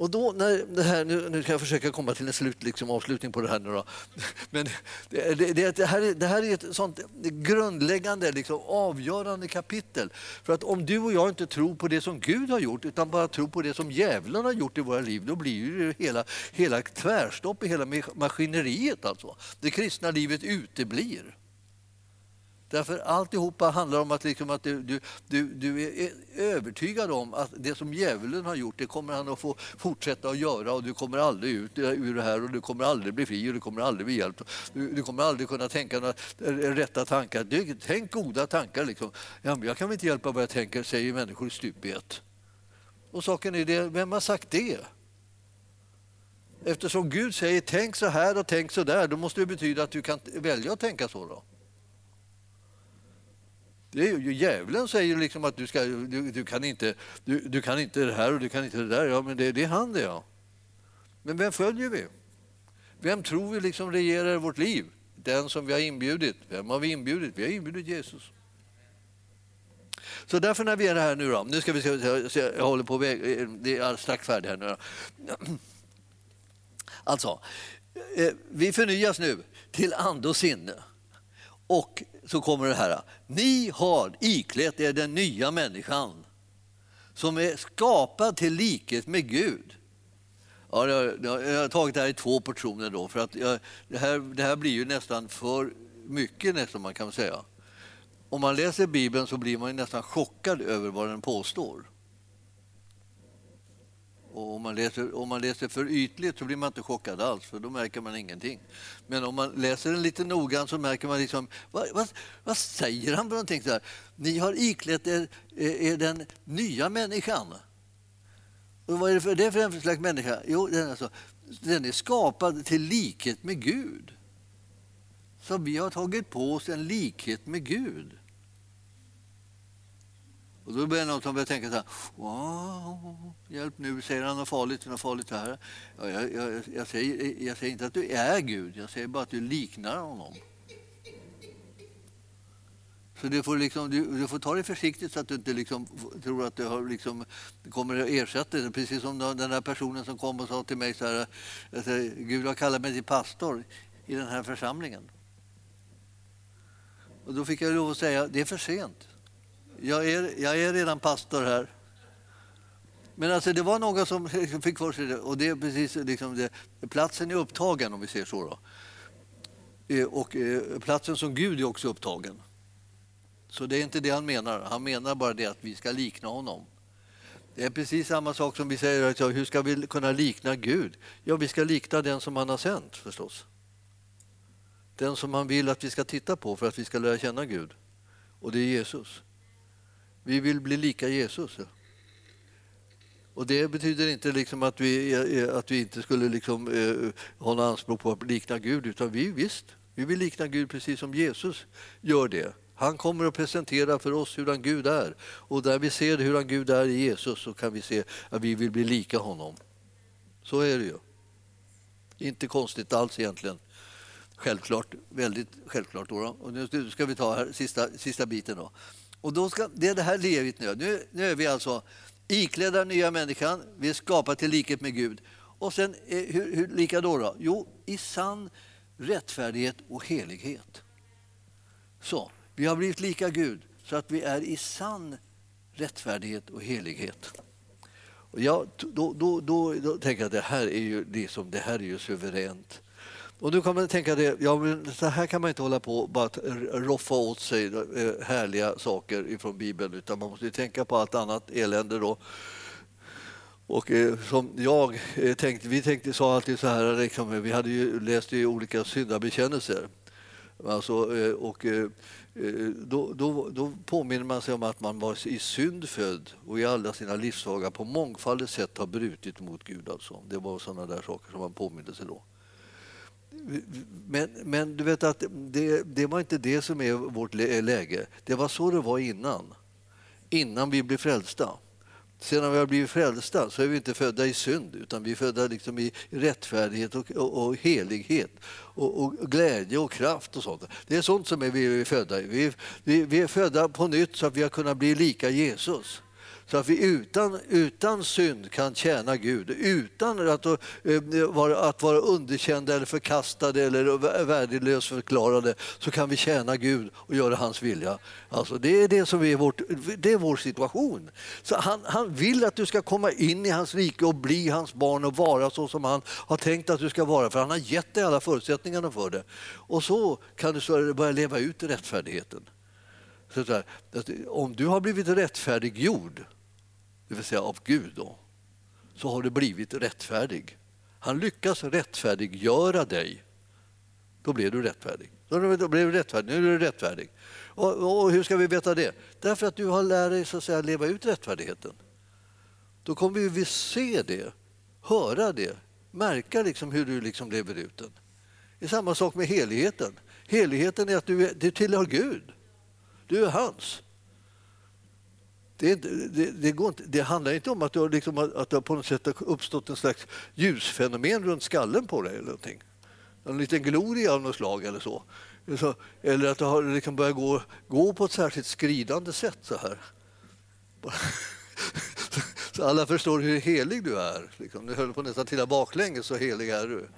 Och då, när det här, nu, nu ska jag försöka komma till en slut, liksom, avslutning på det här. Nu då. Men det, det, det, här, det här är ett sånt grundläggande, liksom, avgörande kapitel. För att om du och jag inte tror på det som Gud har gjort utan bara tror på det som djävulen har gjort i våra liv, då blir det hela, hela tvärstopp i hela maskineriet. Alltså. Det kristna livet uteblir. Därför alltihopa handlar om att, liksom att du, du, du, du, är övertygad om att det som djävulen har gjort, det kommer han att få fortsätta att göra och du kommer aldrig ut ur det här och du kommer aldrig bli fri och du kommer aldrig bli hjälpt. Du, du kommer aldrig kunna tänka några rätta tankar. Du, tänk goda tankar. Liksom. Ja, men jag kan väl inte hjälpa vad jag tänker, säger människor i stup i ett. Och saken är det, vem har sagt det? Eftersom Gud säger tänk så här och tänk så där, då måste det betyda att du kan välja att tänka så. Då. Det är ju, djävulen säger liksom att du, ska, du, du, kan inte, du, du, kan inte det här och du kan inte det där. Ja, men det, det är han det, ja. Men vem följer vi? Vem tror vi liksom regerar vårt liv? Den som vi har inbjudit. Vem har vi inbjudit? Vi har inbjudit Jesus. Så därför när vi är här nu då, nu ska vi se, jag håller på väg, eh, det är strax färdig här nu då. Alltså, eh, vi förnyas nu till ande och sinne. Och så kommer det här. Ni har iklätt er den nya människan som är skapad till likhet med Gud. Ja, jag, jag har tagit det här i två portioner då, för att jag, det, här, det här blir ju nästan för mycket nästan man kan säga. Om man läser Bibeln så blir man nästan chockad över vad den påstår. Och om, man läser, om man läser för ytligt så blir man inte chockad alls, för då märker man ingenting. Men om man läser den lite noggrant så märker man liksom, vad, vad, vad säger han för någonting? Så här, Ni har iklätt er, er den nya människan. Och vad är det för, det för en slags människa? Jo, den, alltså, den är skapad till likhet med Gud. Så vi har tagit på oss en likhet med Gud. Och då börjar någon som börjar tänka så här, wow, hjälp nu, säger han något farligt, något farligt här? Ja, jag, jag, jag, säger, jag säger inte att du är Gud, jag säger bara att du liknar honom. Så du får, liksom, du, du, får ta det försiktigt så att du inte liksom, tror att du har liksom, kommer att ersätta det. Precis som den där personen som kom och sa till mig så här, alltså, Gud har kallat mig till pastor i den här församlingen. Och då fick jag lov att säga, det är för sent jag är, jag är redan pastor här. Men alltså det var någon som fick för sig det och det är precis liksom det, platsen är upptagen om vi ser så. Då. Eh, och eh, platsen som Gud är också upptagen. Så det är inte det han menar. Han menar bara det att vi ska likna honom. Det är precis samma sak som vi säger, att hur ska vi kunna likna Gud? Ja, vi ska likna den som han har sänt förstås. Den som han vill att vi ska titta på för att vi ska lära känna Gud. Och det är Jesus. Vi vill bli lika Jesus. Och Det betyder inte liksom att, vi, att vi inte skulle liksom, eh, hålla anspråk på att likna Gud, utan vi visst, vi vill likna Gud precis som Jesus gör det. Han kommer att presentera för oss hur han Gud är. Och där vi ser hur han Gud är i Jesus så kan vi se att vi vill bli lika honom. Så är det ju. Inte konstigt alls egentligen. Självklart, väldigt självklart. Då. Och nu ska vi ta här, sista, sista biten. Då. Och då ska, det är det här levet nu. nu. Nu är vi alltså iklädda nya människan, vi är skapade till likhet med Gud. Och sen, eh, hur, hur lika då, då? Jo, i sann rättfärdighet och helighet. Så, vi har blivit lika Gud så att vi är i sann rättfärdighet och helighet. Och jag, då, då, då, då tänker jag att det här är ju, liksom, det här är ju suveränt. Och nu kan man tänka det, ja, men så här kan man inte hålla på och bara roffa åt sig eh, härliga saker ifrån Bibeln utan man måste tänka på allt annat elände då. Och eh, som jag eh, tänkte, vi tänkte, sa alltid så här, liksom, vi hade ju läst ju olika syndabekännelser. Alltså, eh, och, eh, eh, då, då, då påminner man sig om att man var i synd född och i alla sina livsdagar på mångfaldigt sätt har brutit mot Gud. Alltså. Det var sådana där saker som man påminde sig då. Men, men du vet att det, det var inte det som är vårt läge. Det var så det var innan. Innan vi blev frälsta. Sedan vi har blivit frälsta så är vi inte födda i synd utan vi är födda liksom i rättfärdighet och, och, och helighet och, och, glädje och kraft och sånt. Det är sånt som är vi är födda i. Vi, vi, vi är födda på nytt så att vi har kunnat bli lika Jesus. Så att vi utan, utan synd kan tjäna Gud, utan att, eh, att vara underkända eller förkastade eller värdelös förklarade, så kan vi tjäna Gud och göra hans vilja. Alltså det är det som är, vårt, det är vår situation. Så han, han vill att du ska komma in i hans rike och bli hans barn och vara så som han har tänkt att du ska vara, för han har gett dig alla förutsättningarna för det. Och så kan du börja leva ut rättfärdigheten. Så där, om du har blivit rättfärdiggjord det vill säga av Gud, då, så har du blivit rättfärdig. Han lyckas rättfärdiggöra dig. Då blir du rättfärdig. Då blir du rättfärdig. Nu är du rättfärdig. Och, och hur ska vi veta det? Därför att du har lärt dig så att säga, leva ut rättfärdigheten. Då kommer vi se det, höra det, märka liksom hur du liksom lever ut den. Det är samma sak med heligheten. Heligheten är att du, du tillhör Gud. Du är hans. Det, det, det, går inte, det handlar inte om att, du liksom, att det på något sätt har uppstått en slags ljusfenomen runt skallen på dig. Eller någonting. En liten gloria av något slag eller så. Eller att det har liksom börjat gå, gå på ett särskilt skridande sätt så här. Så alla förstår hur helig du är. Liksom. Du höll på nästan till baklänges, så helig är du.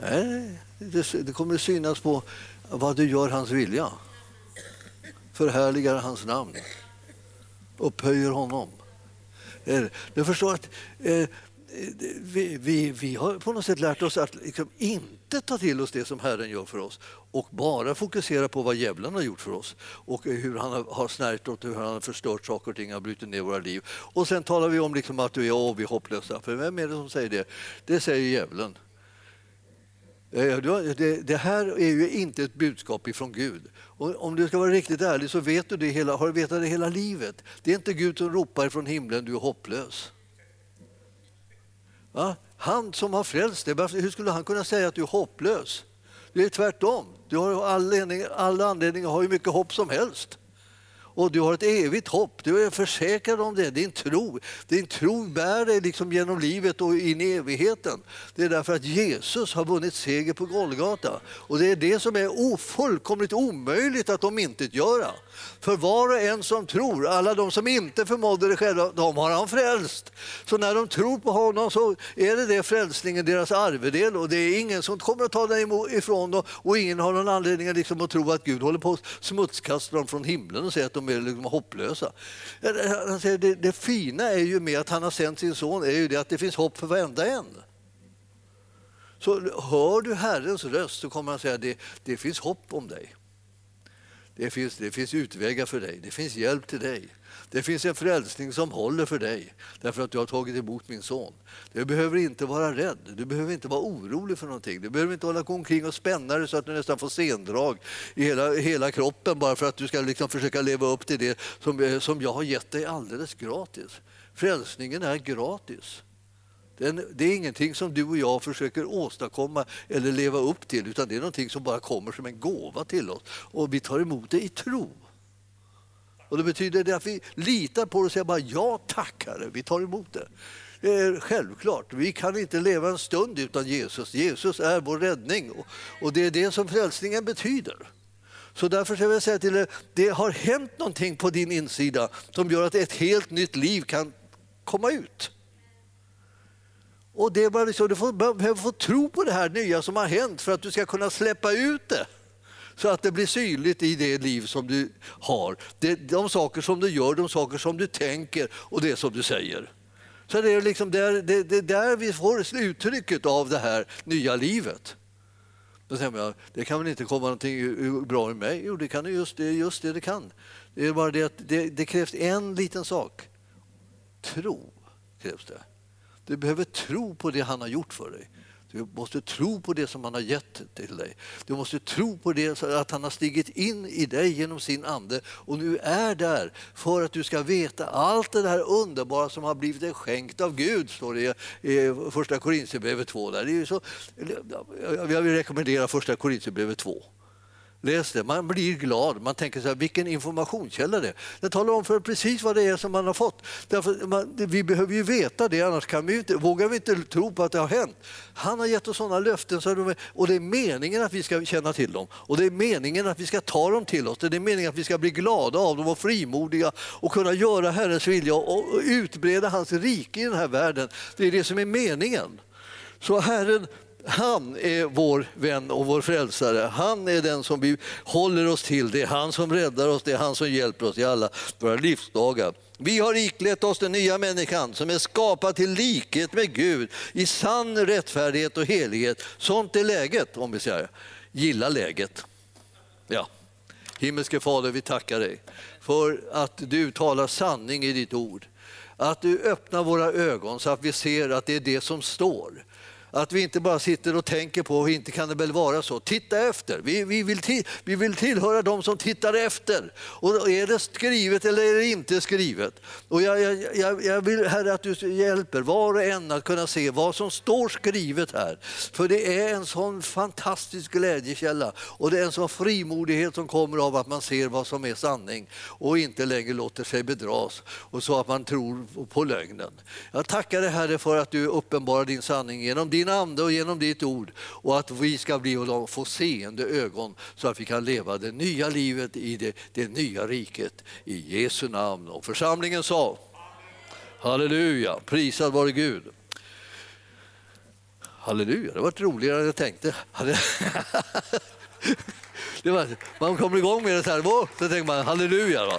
Nej, det, det kommer synas på vad du gör hans vilja. Förhärligar hans namn upphöjer honom. Eh, du förstår att eh, vi, vi, vi, har på något sätt lärt oss att liksom inte ta till oss det som Herren gör för oss och bara fokusera på vad djävulen har gjort för oss och hur han har snärjt och hur han har förstört saker och ting, har brutit ner våra liv. Och sen talar vi om liksom att vi är, vi är hopplösa. För vem är det som säger det? Det säger djävulen. Eh, det här är ju inte ett budskap ifrån Gud. Och om du ska vara riktigt ärlig så vet du det hela, har du vetat det hela livet. Det är inte Gud som ropar från himlen, du är hopplös. Va? Han som har frälst dig, hur skulle han kunna säga att du är hopplös? Det är tvärtom. Du har all anledning, all anledning att ha hur mycket hopp som helst och du har ett evigt hopp. Du är försäkrad om det. Din tro, din tro bär dig liksom genom livet och in i evigheten. Det är därför att Jesus har vunnit seger på Golgata. Och det är det som är fullkomligt omöjligt att de inte göra. För var och en som tror, alla de som inte förmådde det själva, de har han frälst. Så när de tror på honom så är det det frälsningen, deras arvedel. Och det är ingen som kommer att ta den ifrån dem och ingen har någon anledning liksom att tro att Gud håller på att smutskasta dem från himlen och säga att de som är liksom hopplösa. Det, det fina är ju med att han har sänt sin son är ju det att det finns hopp för varenda en. Så hör du Herrens röst så kommer han säga att det, det finns hopp om dig. Det finns, det finns utvägar för dig, det finns hjälp till dig. Det finns en frälsning som håller för dig därför att du har tagit emot min son. Du behöver inte vara rädd, du behöver inte vara orolig för någonting. Du behöver inte hålla omkring och spänna dig så att du nästan får sendrag i hela, hela kroppen bara för att du ska liksom försöka leva upp till det som, eh, som jag har gett dig alldeles gratis. Frälsningen är gratis. Det är ingenting som du och jag försöker åstadkomma eller leva upp till utan det är någonting som bara kommer som en gåva till oss och vi tar emot det i tro. Och det betyder det att vi litar på det och säger bara ja tack Herre, vi tar emot det. Det är självklart, vi kan inte leva en stund utan Jesus. Jesus är vår räddning och det är det som frälsningen betyder. Så därför vill jag säga till dig, det har hänt någonting på din insida som gör att ett helt nytt liv kan komma ut. Och det är bara så, du behöver få tro på det här nya som har hänt för att du ska kunna släppa ut det så att det blir synligt i det liv som du har. Det, de saker som du gör, de saker som du tänker och det som du säger. Så det är liksom där, det, det där vi får uttrycket av det här nya livet. Då säger man, det kan väl inte komma någonting bra i mig? Jo, det kan just det, är just det det kan. Det är bara det att det, det krävs en liten sak. Tro krävs det. Du behöver tro på det han har gjort för dig. Du måste tro på det som han har gett till dig. Du måste tro på det att han har stigit in i dig genom sin ande och nu är där för att du ska veta allt det där underbara som har blivit dig skänkt av Gud, står det i första Korintierbrevet 2. Där. Det är så, jag vill rekommendera första Korintierbrevet 2. Läs det, man blir glad. Man tänker så här, vilken informationskälla det är. Den talar om för precis vad det är som man har fått. Därför man, vi behöver ju veta det, annars kan vi inte, vågar vi inte tro på att det har hänt. Han har gett oss sådana löften så de, och det är meningen att vi ska känna till dem. Och det är meningen att vi ska ta dem till oss. Det är meningen att vi ska bli glada av dem och frimodiga och kunna göra Herrens vilja och utbreda hans rike i den här världen. Det är det som är meningen. Så Herren han är vår vän och vår frälsare. Han är den som vi håller oss till. Det är han som räddar oss, det är han som hjälper oss i alla våra livsdagar. Vi har iklätt oss den nya människan som är skapad till likhet med Gud i sann rättfärdighet och helighet. Sånt är läget, om vi säger. Gilla läget. Ja. Himmelske Fader, vi tackar dig för att du talar sanning i ditt ord. Att du öppnar våra ögon så att vi ser att det är det som står. Att vi inte bara sitter och tänker på, inte kan det väl vara så. Titta efter. Vi, vi, vill, till, vi vill tillhöra de som tittar efter. Och är det skrivet eller är det inte skrivet? Och jag, jag, jag vill Herre att du hjälper var och en att kunna se vad som står skrivet här. För det är en sån fantastisk glädjekälla och det är en sån frimodighet som kommer av att man ser vad som är sanning och inte längre låter sig bedras och så att man tror på lögnen. Jag tackar dig Herre för att du uppenbarar din sanning genom din ande och genom ditt ord och att vi ska bli och få seende ögon så att vi kan leva det nya livet i det, det nya riket. I Jesu namn. Och församlingen sa Halleluja, prisad vare Gud. Halleluja, det var roligare än jag tänkte. Det var, man kommer igång med det så här, så tänker man halleluja. Va?